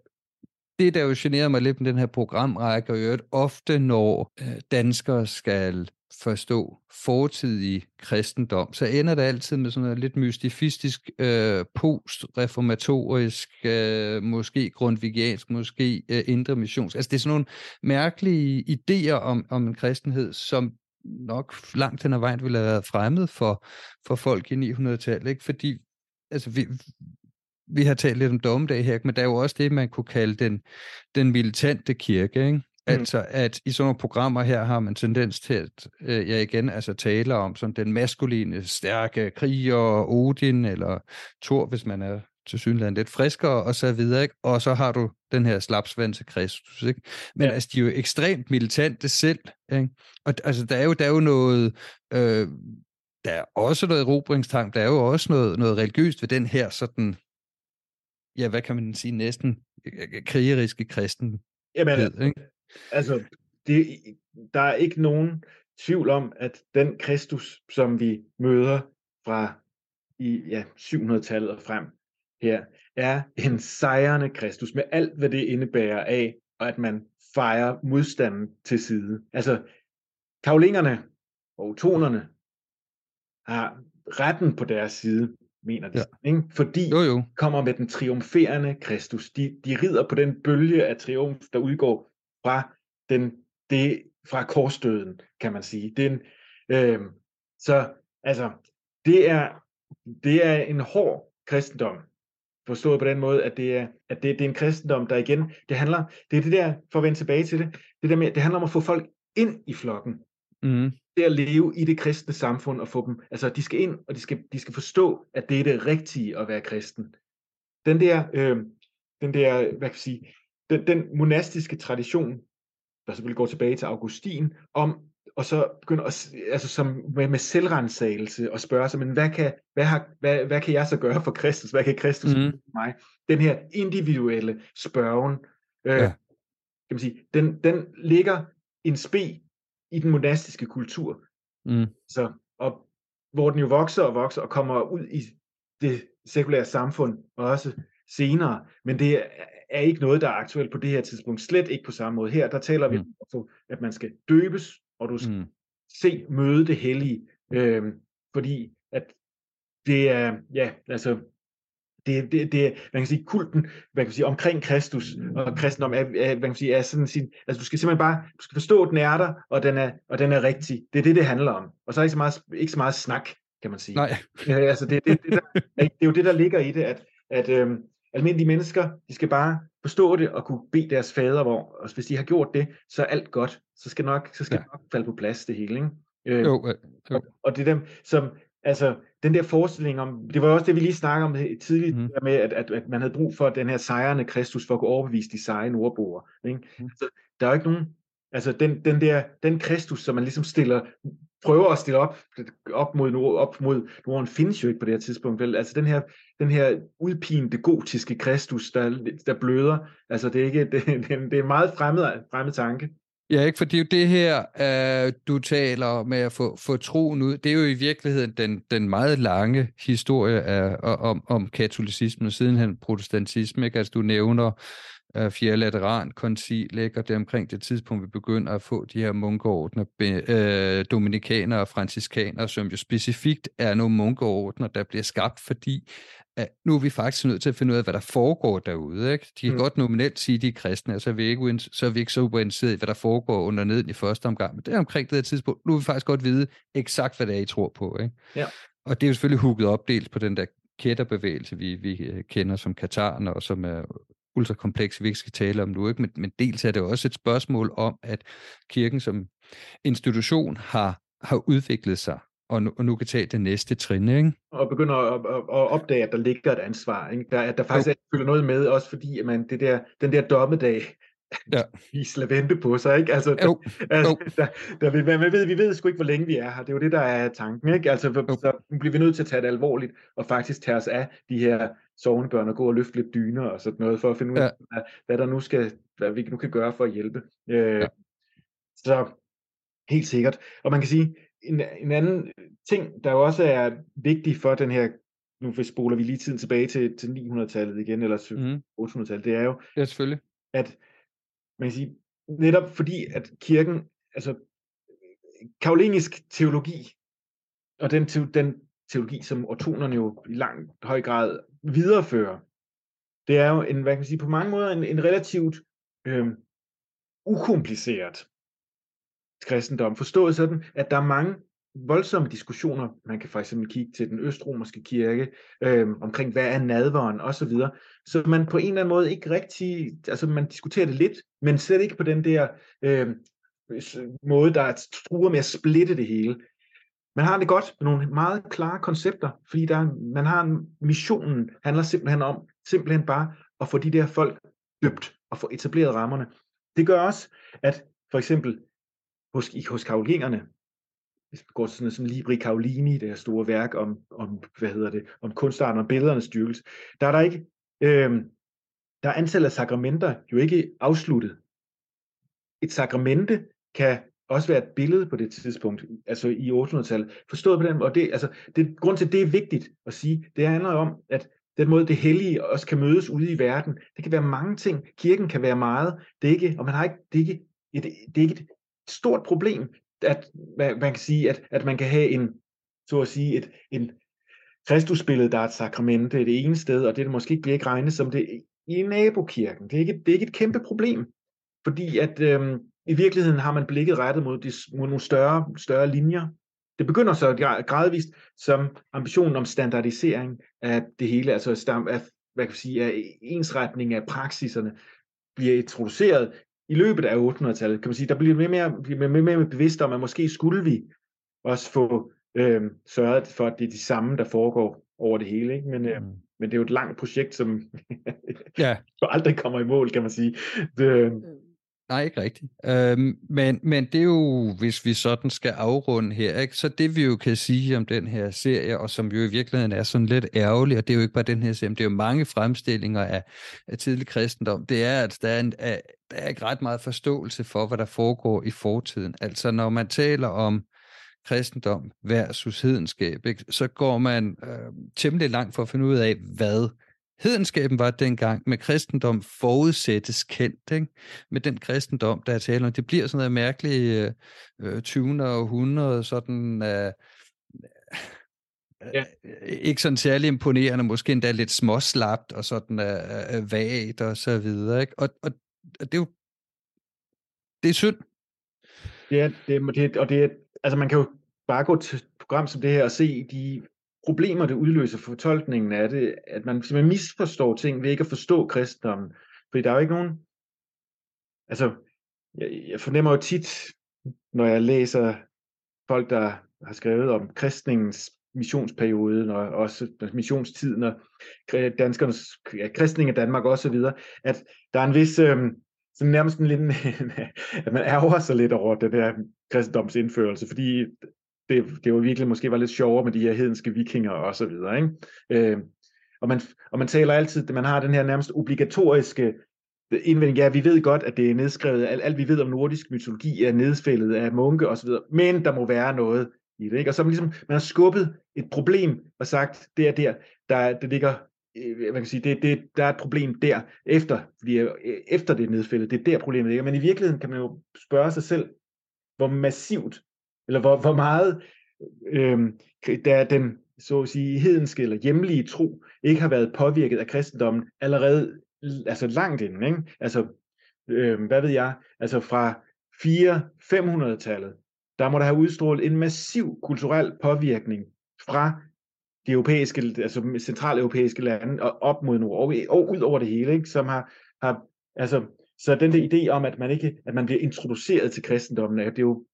det, der jo generer mig lidt med den her programrække, og øvrigt ofte, når øh, danskere skal forstå fortidig kristendom, så ender det altid med sådan noget lidt mystifistisk, øh, postreformatorisk, øh, måske grundvigiansk, måske øh, indre missions. Altså det er sådan nogle mærkelige idéer om, om en kristenhed, som nok langt hen ad vejen ville have været fremmed for, for folk i 900-tallet, ikke? fordi altså, vi, vi har talt lidt om dommedag her, men der er jo også det, man kunne kalde den, den militante kirke, ikke? Mm. Altså, at i sådan nogle programmer her har man tendens til at, øh, ja igen, altså tale om sådan den maskuline, stærke kriger, Odin eller Thor, hvis man er til synligheden lidt friskere, og så videre, ikke? Og så har du den her slapsvand til Kristus, ikke? Men ja. altså, de er jo ekstremt militante selv, ikke? Og altså, der er jo, der er jo noget, øh, der er også noget erobringstang, der er jo også noget, noget religiøst ved den her sådan, ja, hvad kan man sige, næsten krigeriske kristen. Jamen, ikke? altså, det, der er ikke nogen tvivl om, at den Kristus, som vi møder fra i ja, 700-tallet og frem, her er en sejrende Kristus med alt, hvad det indebærer af, og at man fejrer modstanden til side. Altså, karolingerne og tonerne har retten på deres side, mener de, ja. ikke? fordi jo, jo. kommer med den triumferende Kristus. De, de rider på den bølge af triumf, der udgår fra den, det, fra korsdøden, kan man sige. Den, øh, så altså, det er, det er en hård kristendom, Forstået på den måde, at det er, at det, det er en kristendom, der igen, det handler, det er det der, for at vende tilbage til det, det der med, det handler om at få folk ind i flokken. Mm. Det at leve i det kristne samfund og få dem, altså de skal ind, og de skal, de skal forstå, at det er det rigtige at være kristen. Den der, øh, den der, hvad kan jeg sige, den, den monastiske tradition, der selvfølgelig går tilbage til Augustin, om og så begynder at, altså som med, med selvrensagelse og spørge sig, men hvad kan, hvad, har, hvad, hvad kan jeg så gøre for Kristus? Hvad kan Kristus mm. for mig? Den her individuelle spørgen, øh, ja. kan man sige, den, den ligger en spe i den monastiske kultur. Mm. Så, og hvor den jo vokser og vokser og kommer ud i det sekulære samfund også senere. Men det er ikke noget, der er aktuelt på det her tidspunkt. Slet ikke på samme måde. Her, der taler vi mm. om, at man skal døbes og du skal mm. se møde det hellige, øh, fordi at det er, ja, altså, det, det, det, man kan sige, kulten, man kan sige, omkring Kristus og kristendom er, er, man kan sige, er sådan sin, altså du skal simpelthen bare, du skal forstå, at den er der, og den er, og den er rigtig. Det er det, det handler om. Og så er ikke så meget, ikke så meget snak, kan man sige. Nej. Ja, altså det, det, det, der, det er jo det, der ligger i det, at, at øhm, almindelige mennesker, de skal bare forstå det og kunne bede deres fader, hvor, og hvis de har gjort det, så er alt godt. Så skal nok, så skal ja. nok falde på plads det hele. Ikke? Øh, jo, jo. Og, og det er dem, som, altså, den der forestilling om, det var også det, vi lige snakkede om tidligt, mm. med, at, at, at man havde brug for den her sejrende Kristus, for at kunne overbevise de seje nordboere. Ikke? Mm. Altså, der er jo ikke nogen, altså den, den der, den Kristus, som man ligesom stiller prøver at stille op, op mod, nord, op mod Norden, findes jo ikke på det her tidspunkt. Vel? Altså den her, den her udpinte gotiske Kristus, der, der bløder, altså det er, ikke, det, det, det er meget fremmed, fremmed tanke. Ja, ikke, for det er jo det her, uh, du taler med at få, få troen ud. Det er jo i virkeligheden den, den meget lange historie af, om, om katolicismen, sidenhen protestantisme. Ikke? Altså du nævner uh, fjerde Lateran koncil, ikke? og det er omkring det tidspunkt, vi begynder at få de her munkeordner, uh, dominikanere og franciskanere, som jo specifikt er nogle munkeordner, der bliver skabt, fordi at nu er vi faktisk nødt til at finde ud af, hvad der foregår derude. Ikke? De kan mm. godt nominelt sige, at de er kristne, og så er vi ikke, så er vi ikke så uinteresseret i, hvad der foregår under neden i første omgang. Men det er omkring det her tidspunkt. Nu vil vi faktisk godt vide eksakt, hvad det er, I tror på. Ikke? Ja. Og det er jo selvfølgelig hugget op dels på den der kætterbevægelse, vi, vi øh, kender som Katarn, og som er ultrakompleks, vi ikke skal tale om nu. Ikke? Men, men dels er det også et spørgsmål om, at kirken som institution har, har udviklet sig og nu, og nu kan tage det næste trin, ikke? Og begynder at, at, at opdage, at der ligger et ansvar. Ikke? Der, at der faktisk er, følger noget med, også fordi at man, det der, den der dommedag, ja. vi skal vente på sig, ikke? Altså, jo. altså jo. Der, der, vi, man ved, vi ved sgu ikke, hvor længe vi er her. Det er jo det, der er tanken, ikke? Altså, for, så bliver vi nødt til at tage det alvorligt, og faktisk tage os af de her sovnebørn og gå og løfte lidt dyner og sådan noget, for at finde ud af, ja. hvad, hvad der nu skal, hvad vi nu kan gøre for at hjælpe. Øh, ja. Så helt sikkert. Og man kan sige, en, en anden ting, der jo også er vigtig for den her, nu spoler vi lige tiden tilbage til, til 900-tallet igen, eller mm. 800-tallet, det er jo, ja, selvfølgelig. at man kan sige, netop fordi, at kirken, altså karolinisk teologi, og den, te, den teologi, som årtonerne jo i lang høj grad videreføre, det er jo en, hvad kan man sige, på mange måder en, en relativt øh, ukompliceret kristendom. Forstået sådan, at der er mange voldsomme diskussioner. Man kan for eksempel kigge til den østromerske kirke, øh, omkring hvad er nadveren osv. Så, så man på en eller anden måde ikke rigtig, altså man diskuterer det lidt, men slet ikke på den der øh, måde, der truer med at splitte det hele. Man har det godt med nogle meget klare koncepter, fordi der, man har en missionen, handler simpelthen om, simpelthen bare at få de der folk døbt og få etableret rammerne. Det gør også, at for eksempel hos, hos karolingerne, hvis vi går sådan som Libri Carolini, det her store værk om, om hvad hedder det, om kunstarten og billedernes styrkelse, der er der ikke, øh, der er antallet af sakramenter jo ikke afsluttet. Et sakramente kan også være et billede på det tidspunkt, altså i 800-tallet. Forstået på den måde, og det, altså, det, grund til, at det er vigtigt at sige, det handler om, at den måde, det hellige også kan mødes ude i verden. Det kan være mange ting. Kirken kan være meget. Det er ikke, og man har ikke, det er ikke, et, det er ikke et stort problem, at man, kan sige, at, at man kan have en, så at sige, et, en Kristusbillede, der er et sakramente det ene sted, og det, det måske ikke bliver ikke regnet som det i nabokirken. Det er ikke, det er ikke et kæmpe problem, fordi at øhm, i virkeligheden har man blikket rettet mod, de, mod nogle større, større linjer. Det begynder så gradvist som ambitionen om standardisering af det hele, altså stam, af, hvad kan man sige, af ensretning af praksiserne, bliver introduceret i løbet af 800-tallet, kan man sige, der bliver mere, mere, bliver mere, mere bevidst om, at måske skulle vi også få øh, sørget for, at det er de samme, der foregår over det hele. Ikke? Men, øh, mm. men det er jo et langt projekt, som ja. aldrig kommer i mål, kan man sige. Det, mm. Nej, ikke rigtigt. Øhm, men, men det er jo, hvis vi sådan skal afrunde her, ikke? så det vi jo kan sige om den her serie, og som jo i virkeligheden er sådan lidt ærgerlig, og det er jo ikke bare den her serie, men det er jo mange fremstillinger af, af tidlig kristendom, det er, at der er, en, der er ikke ret meget forståelse for, hvad der foregår i fortiden. Altså når man taler om kristendom versus hedenskab, ikke? så går man øh, temmelig langt for at finde ud af, hvad Hedenskaben var dengang med kristendom forudsættes kendt. Ikke? Med den kristendom, der er tale om, det bliver sådan noget mærkeligt øh, 20. århundrede, sådan øh, ja. ikke sådan særlig imponerende, måske endda lidt småslapt og sådan øh, øh, vagt og så videre. Ikke? Og, og, og det er jo det er synd. Ja, det, det, og det er, altså man kan jo bare gå til et program som det her og se de problemer, det udløser fortolkningen af det, at man simpelthen misforstår ting ved ikke at forstå kristendommen. Fordi der er jo ikke nogen... Altså, jeg, jeg fornemmer jo tit, når jeg læser folk, der har skrevet om kristningens missionsperiode, og også missionstiden, og danskernes ja, kristning af Danmark osv., at der er en vis, øh, sådan nærmest en lille, at man ærger sig lidt over den der kristendomsindførelse, fordi det, det var virkelig måske var lidt sjovere med de her hedenske vikinger og så videre. Ikke? Øh, og, man, og man taler altid, man har den her nærmest obligatoriske indvending, ja, vi ved godt, at det er nedskrevet, alt, alt vi ved om nordisk mytologi er nedfældet af munke osv., men der må være noget i det. Ikke? Og så man ligesom, man har skubbet et problem og sagt, det er der, der det ligger øh, man kan sige, det, det, der er et problem der, efter, fordi, efter det er nedfældet, det er der problemet ligger. Men i virkeligheden kan man jo spørge sig selv, hvor massivt, eller hvor, hvor meget øh, der den så at sige, hedenske eller hjemlige tro ikke har været påvirket af kristendommen allerede altså langt inden. Ikke? Altså, øh, hvad ved jeg, altså fra 4-500-tallet, der må der have udstrålet en massiv kulturel påvirkning fra de europæiske, altså centraleuropæiske lande og op mod nord og, og ud over det hele, ikke? som har, har altså, så den der idé om, at man ikke, at man bliver introduceret til kristendommen, at det er jo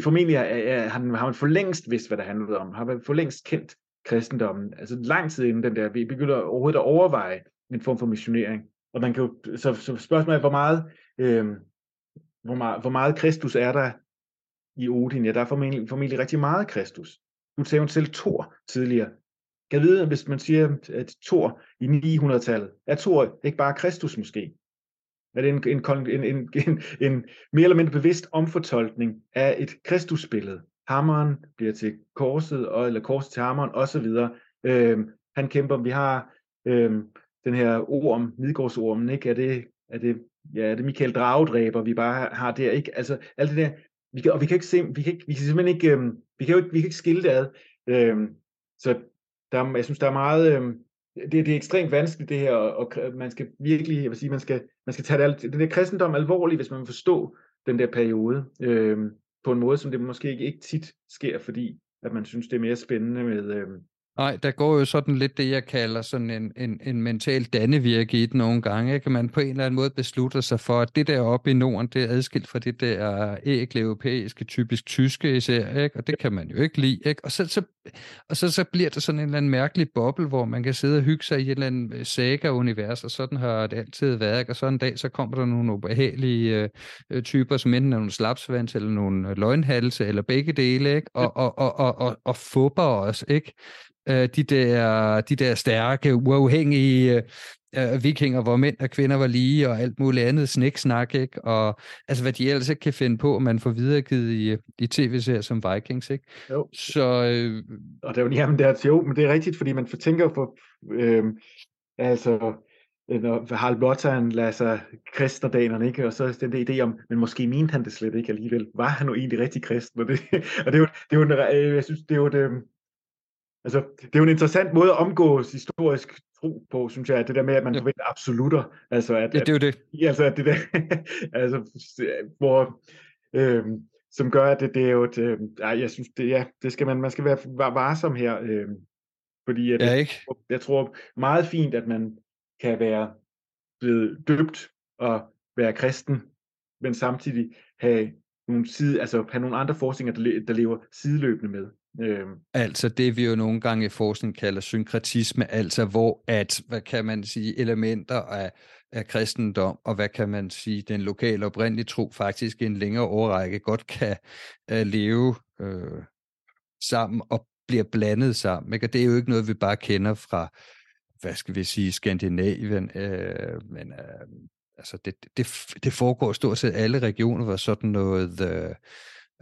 formentlig er, er, har, har man for længst vidst, hvad det handlede om, har man for længst kendt kristendommen, altså lang tid inden den der, vi begynder overhovedet at overveje en form for missionering. Og man kan jo, så, så spørgsmålet er, hvor meget, øh, hvor meget, hvor meget Kristus er der i Odin? Ja, der er formentlig, formentlig rigtig meget Kristus. Nu sagde hun selv Thor tidligere. Kan jeg vide, hvis man siger, at Thor i 900-tallet, er Thor ikke bare Kristus måske? Er det en, en, en, en, en, en mere eller mindre bevidst omfortolkning af et Kristusbillede? Hammeren bliver til korset, og, eller korset til hammeren osv. Øhm, han kæmper, vi har øhm, den her orm, Midgårdsormen, ikke? Er det, er det, ja, er det Michael Dragedræber, vi bare har der, ikke? Altså, alt det der, vi kan, og vi kan ikke se, vi kan, ikke, vi kan simpelthen ikke, øhm, vi kan jo ikke, vi kan ikke skille det ad. Øhm, så der, jeg synes, der er meget, øhm, det, det er ekstremt vanskeligt det her, og, og man skal virkelig, jeg vil sige, man skal, man skal tage det, den der kristendom alvorligt, hvis man vil forstå den der periode, øh, på en måde, som det måske ikke, ikke tit sker, fordi at man synes, det er mere spændende med, øh, Nej, der går jo sådan lidt det, jeg kalder sådan en, en, en mental dannevirke i det nogle gange. Ikke? Man på en eller anden måde beslutter sig for, at det der oppe i Norden, det er adskilt fra det der ægle europæiske, typisk tyske især, ikke? og det kan man jo ikke lide. Ikke? Og, så, så, og så, så bliver det sådan en eller anden mærkelig boble, hvor man kan sidde og hygge sig i et eller andet øh, saga-univers, og sådan har det altid været. Ikke? Og så en dag, så kommer der nogle ubehagelige øh, øh typer, som enten er nogle slapsvans, eller nogle øh, løgnhalse, eller begge dele, ikke? Og, og, og, og, og, og fubber os, ikke? Øh, de, der, de der stærke, uafhængige øh, vikinger, hvor mænd og kvinder var lige, og alt muligt andet sniksnak, ikke? Og altså, hvad de ellers ikke kan finde på, man får videregivet i, i tv-serier som Vikings, ikke? Jo. Så... Øh... Og det er jo, jamen, det er, jo, men det er rigtigt, fordi man tænker på, øh, altså, når Harald Blåtand lader sig kristendanerne, ikke? Og så den der idé om, men måske mente han det slet ikke alligevel. Var han nu egentlig rigtig kristen? Og det, og det er jo, det er jo en, øh, jeg synes, det er jo det, Altså, det er jo en interessant måde at omgås historisk tro på, synes jeg, det der med, at man ja. forventer absolutter. Altså, at, ja, det er jo det. At, altså, at det der, altså, hvor, øh, som gør, at det, det er jo et, øh, jeg synes, det, ja, det skal man, man skal være varsom her, øh, fordi at, ja, ikke? Jeg, jeg tror meget fint, at man kan være blevet døbt og være kristen, men samtidig have nogle, side, altså have nogle andre forskninger, der, der lever sideløbende med. Øhm. Altså det vi jo nogle gange i forskning kalder synkretisme, altså hvor at, hvad kan man sige, elementer af, af kristendom, og hvad kan man sige, den lokale oprindelige tro faktisk i en længere årrække godt kan uh, leve øh, sammen og bliver blandet sammen. Ikke? Og det er jo ikke noget, vi bare kender fra, hvad skal vi sige, Skandinavien, øh, men øh, altså det, det, det foregår stort set alle regioner, hvor sådan noget... Øh,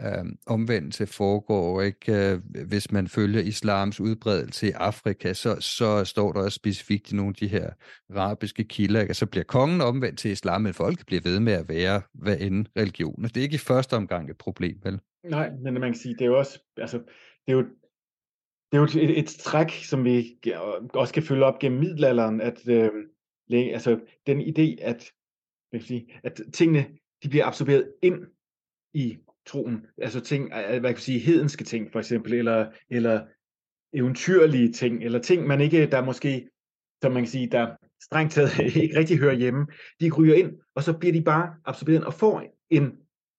øh, omvendelse foregår, ikke? Øh, hvis man følger islams udbredelse i Afrika, så, så står der også specifikt i nogle af de her arabiske kilder, ikke? så bliver kongen omvendt til islam, men folk bliver ved med at være hvad end religion. Det er ikke i første omgang et problem, vel? Nej, men man kan sige, det er jo også, altså, det er jo, det er jo et, et træk, som vi også kan følge op gennem middelalderen, at øh, altså, den idé, at, jeg sige, at tingene de bliver absorberet ind i troen. Altså ting, hvad kan jeg sige, hedenske ting for eksempel, eller, eller eventyrlige ting, eller ting, man ikke, der måske, som man kan sige, der strengt taget ikke rigtig hører hjemme, de ryger ind, og så bliver de bare absorberet og får en,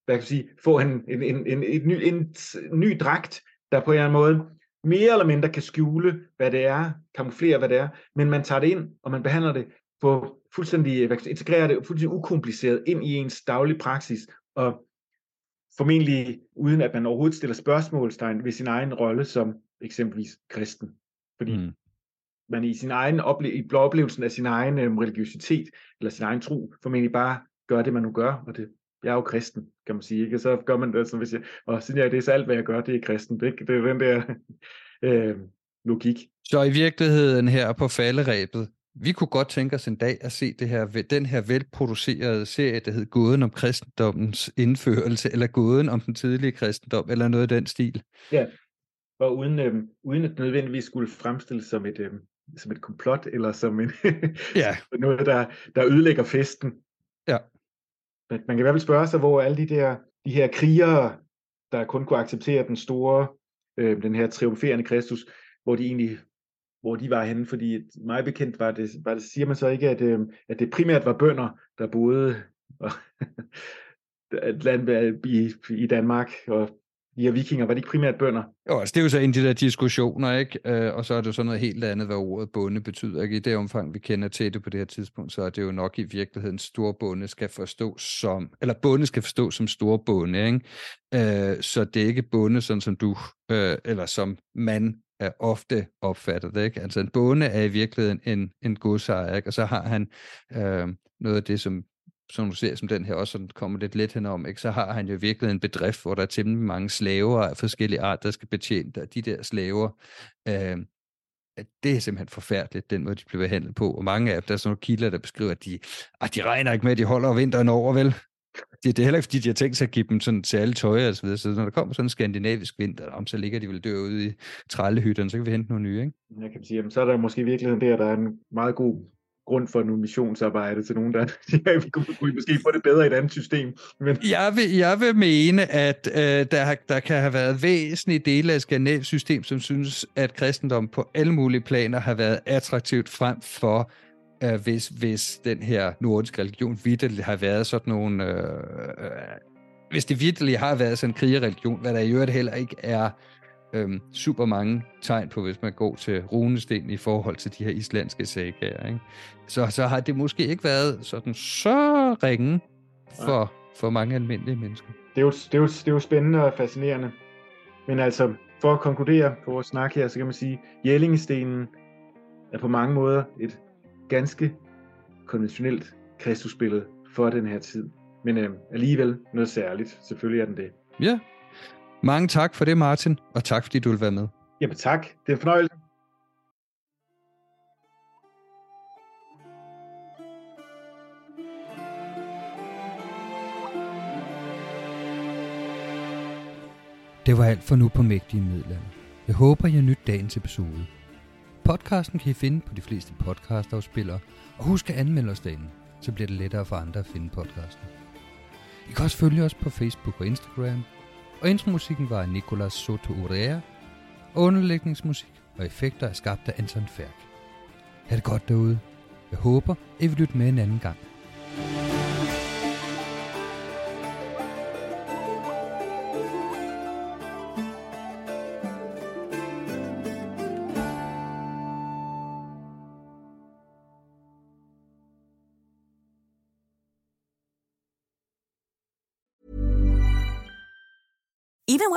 hvad kan jeg sige, får en, en, en, en, en, ny, en ny dragt, der på en eller anden måde mere eller mindre kan skjule, hvad det er, kamuflere, hvad det er, men man tager det ind, og man behandler det på fuldstændig, hvad kan integrerer det fuldstændig ukompliceret ind i ens daglige praksis, og formentlig uden at man overhovedet stiller spørgsmålstegn ved sin egen rolle som eksempelvis kristen. Fordi mm. man i sin egen ople- i oplevelsen af sin egen øhm, religiøsitet, eller sin egen tro, formentlig bare gør det, man nu gør, og det, jeg er jo kristen, kan man sige, ikke? Og så gør man det, så hvis jeg, og siden jeg det er så alt, hvad jeg gør, det er kristen, ikke? Det er den der øh, logik. Så i virkeligheden her på falderæbet, vi kunne godt tænke os en dag at se det her, den her velproducerede serie, der hed Gåden om kristendommens indførelse, eller Gåden om den tidlige kristendom, eller noget af den stil. Ja, og uden, øhm, uden at nødvendigvis skulle fremstilles som et, øhm, som et komplot, eller som en, ja. noget, der, der ødelægger festen. Ja. Man, man kan i hvert fald spørge sig, hvor alle de der de her krigere, der kun kunne acceptere den store, øh, den her triumferende Kristus, hvor de egentlig hvor de var henne, fordi mig bekendt var det, var det siger man så ikke, at, øh, at det primært var bønder, der boede et land øh, i, i Danmark, og de her vikinger, var de ikke primært bønder? Jo, altså det er jo så en af de der diskussioner, ikke? Øh, og så er det jo sådan noget helt andet, hvad ordet bonde betyder. Ikke? I det omfang, vi kender til det på det her tidspunkt, så er det jo nok i virkeligheden store bonde skal forstå som, eller bonde skal forstå som store bonde, ikke? Øh, så det er ikke bonde, sådan som du, øh, eller som man er ofte opfattet. Ikke? Altså en bonde er i virkeligheden en, en godsejer, ikke? og så har han øh, noget af det, som som du ser som den her også sådan kommer lidt let henom, ikke? så har han jo virkelig en bedrift, hvor der er temmelig mange slaver af forskellige art, der skal betjene der. De der slaver, øh, det er simpelthen forfærdeligt, den måde, de bliver behandlet på. Og mange af dem, der er sådan nogle kilder, der beskriver, at de, at de regner ikke med, at de holder vinteren over, vel? Det, det er heller ikke, fordi de har tænkt sig at give dem sådan alle tøj og så videre. Så når der kommer sådan en skandinavisk vinter, så ligger de vel dør ude i trællehytterne, så kan vi hente nogle nye, ikke? Jeg kan sige, så er der måske i virkeligheden der, der er en meget god grund for nogle missionsarbejde til nogen, der at vi kunne, kunne måske få det bedre i et andet system. Men... Jeg, vil, jeg vil mene, at øh, der, der kan have været væsentlige dele af skandinavisk system, som synes, at kristendom på alle mulige planer har været attraktivt frem for øh, hvis, hvis den her nordiske religion vidderligt har været sådan nogle... Øh, øh, hvis det vidderligt har været sådan en krigereligion, hvad der i øvrigt heller ikke er øh, super mange tegn på, hvis man går til runesten i forhold til de her islandske sagaer. Ikke? Så, så har det måske ikke været sådan så ringe for, for mange almindelige mennesker. Det er, jo, det, er jo, det er jo spændende og fascinerende. Men altså, for at konkludere på vores snak her, så kan man sige, at Jellingestenen er på mange måder et ganske konventionelt kristusbillede for den her tid. Men øh, alligevel noget særligt. Selvfølgelig er den det. Ja. Mange tak for det, Martin, og tak fordi du vil være med. Jamen tak. Det er en fornøjelse. Det var alt for nu på Mægtige Midlerne. Jeg håber, I har nyt dagens episode. Podcasten kan I finde på de fleste podcastafspillere, og husk at anmelde os derinde, så bliver det lettere for andre at finde podcasten. I kan også følge os på Facebook og Instagram, og intromusikken var af Nicolas Soto Urea, og underlægningsmusik og effekter er skabt af Anton Færk. Ha' det godt derude. Jeg håber, I vil lytte med en anden gang.